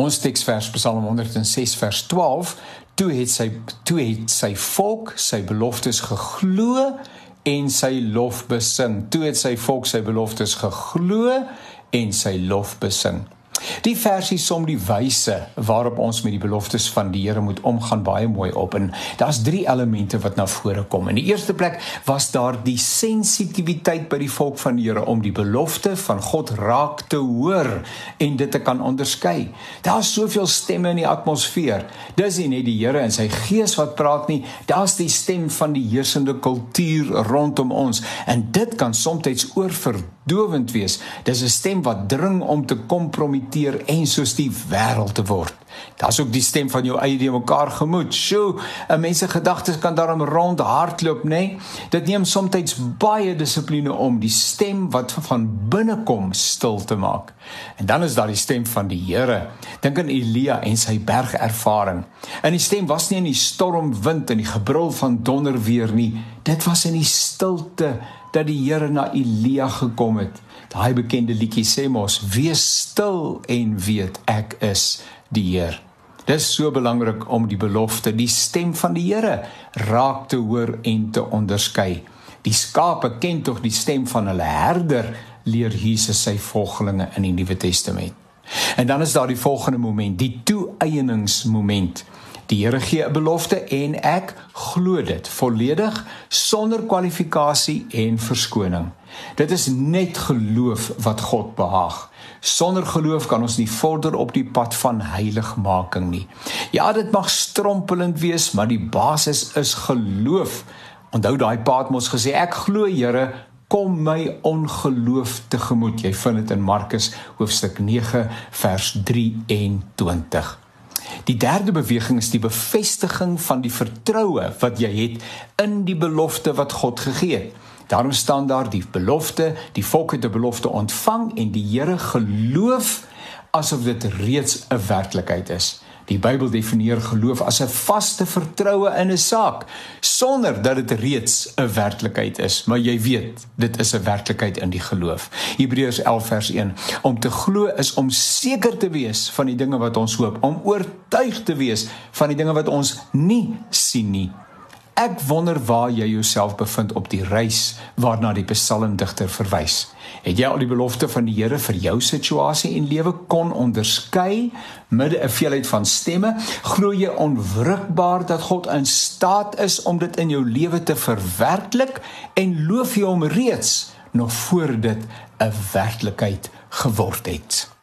Ons teksvers Psalm 106 vers 12, toe het sy toe het sy volk sy beloftes geglo en sy lof besing. Toe het sy volk sy beloftes geglo en sy lof besing. Die versie som die wyse waarop ons met die beloftes van die Here moet omgaan baie mooi op en daar's drie elemente wat na vore kom. In die eerste plek was daar die sensitiwiteit by die volk van die Here om die belofte van God raak te hoor en dit te kan onderskei. Daar's soveel stemme in die atmosfeer. Dis nie net die Here en sy gees wat praat nie, daar's die stem van die heersende kultuur rondom ons en dit kan soms oorverdowend wees. Dis 'n stem wat dring om te kompromiteer en soos die wêreld te word. Daar's ook die stem van jou eie die mekaar gemoed. Sjoe, 'n mens se gedagtes kan daarom rond hardloop, nê? Nee? Dit neem soms baie dissipline om die stem wat van binne kom stil te maak. En dan is daar die stem van die Here. Dink aan Elia en sy bergervaring. En die stem was nie in die stormwind en die gebrul van donder weer nie. Dit was in die stilte dat die Here na Elia gekom het. Daai bekende liedjie sê mos: "Wees stil en weet ek is die Heer." Dis so belangrik om die belofte, die stem van die Here raak te hoor en te onderskei. Die skape ken tog die stem van hulle herder, leer Jesus sy volgelinge in die Nuwe Testament. En dan is daar die volgende moment, die toeëeningsmoment. Die Here gee 'n belofte en ek glo dit volledig sonder kwalifikasie en verskoning. Dit is net geloof wat God behaag. Sonder geloof kan ons nie vorder op die pad van heiligmaking nie. Ja, dit mag strompelend wees, maar die basis is geloof. Onthou daai paat mos gesê ek glo Here kom my ongeloof tegemoet. Jy vind dit in Markus hoofstuk 9 vers 23. Die derde beweging is die bevestiging van die vertroue wat jy het in die belofte wat God gegee het. Daarom staan daar die belofte, die volk het 'n belofte ontvang en die Here geloof asof dit reeds 'n werklikheid is. Die Bybel definieer geloof as 'n vaste vertroue in 'n saak sonder dat dit reeds 'n werklikheid is, maar jy weet, dit is 'n werklikheid in die geloof. Hebreërs 11 vers 1: Om te glo is om seker te wees van die dinge wat ons hoop, om oortuig te wees van die dinge wat ons nie sien nie. Ek wonder waar jy jouself bevind op die reis waarna die psalmdigter verwys. Het jy al die belofte van die Here vir jou situasie en lewe kon onderskei midde 'n veelheid van stemme? Glo jy onwrikbaar dat God in staat is om dit in jou lewe te verwerklik en loof jy hom reeds nog voor dit 'n werklikheid geword het?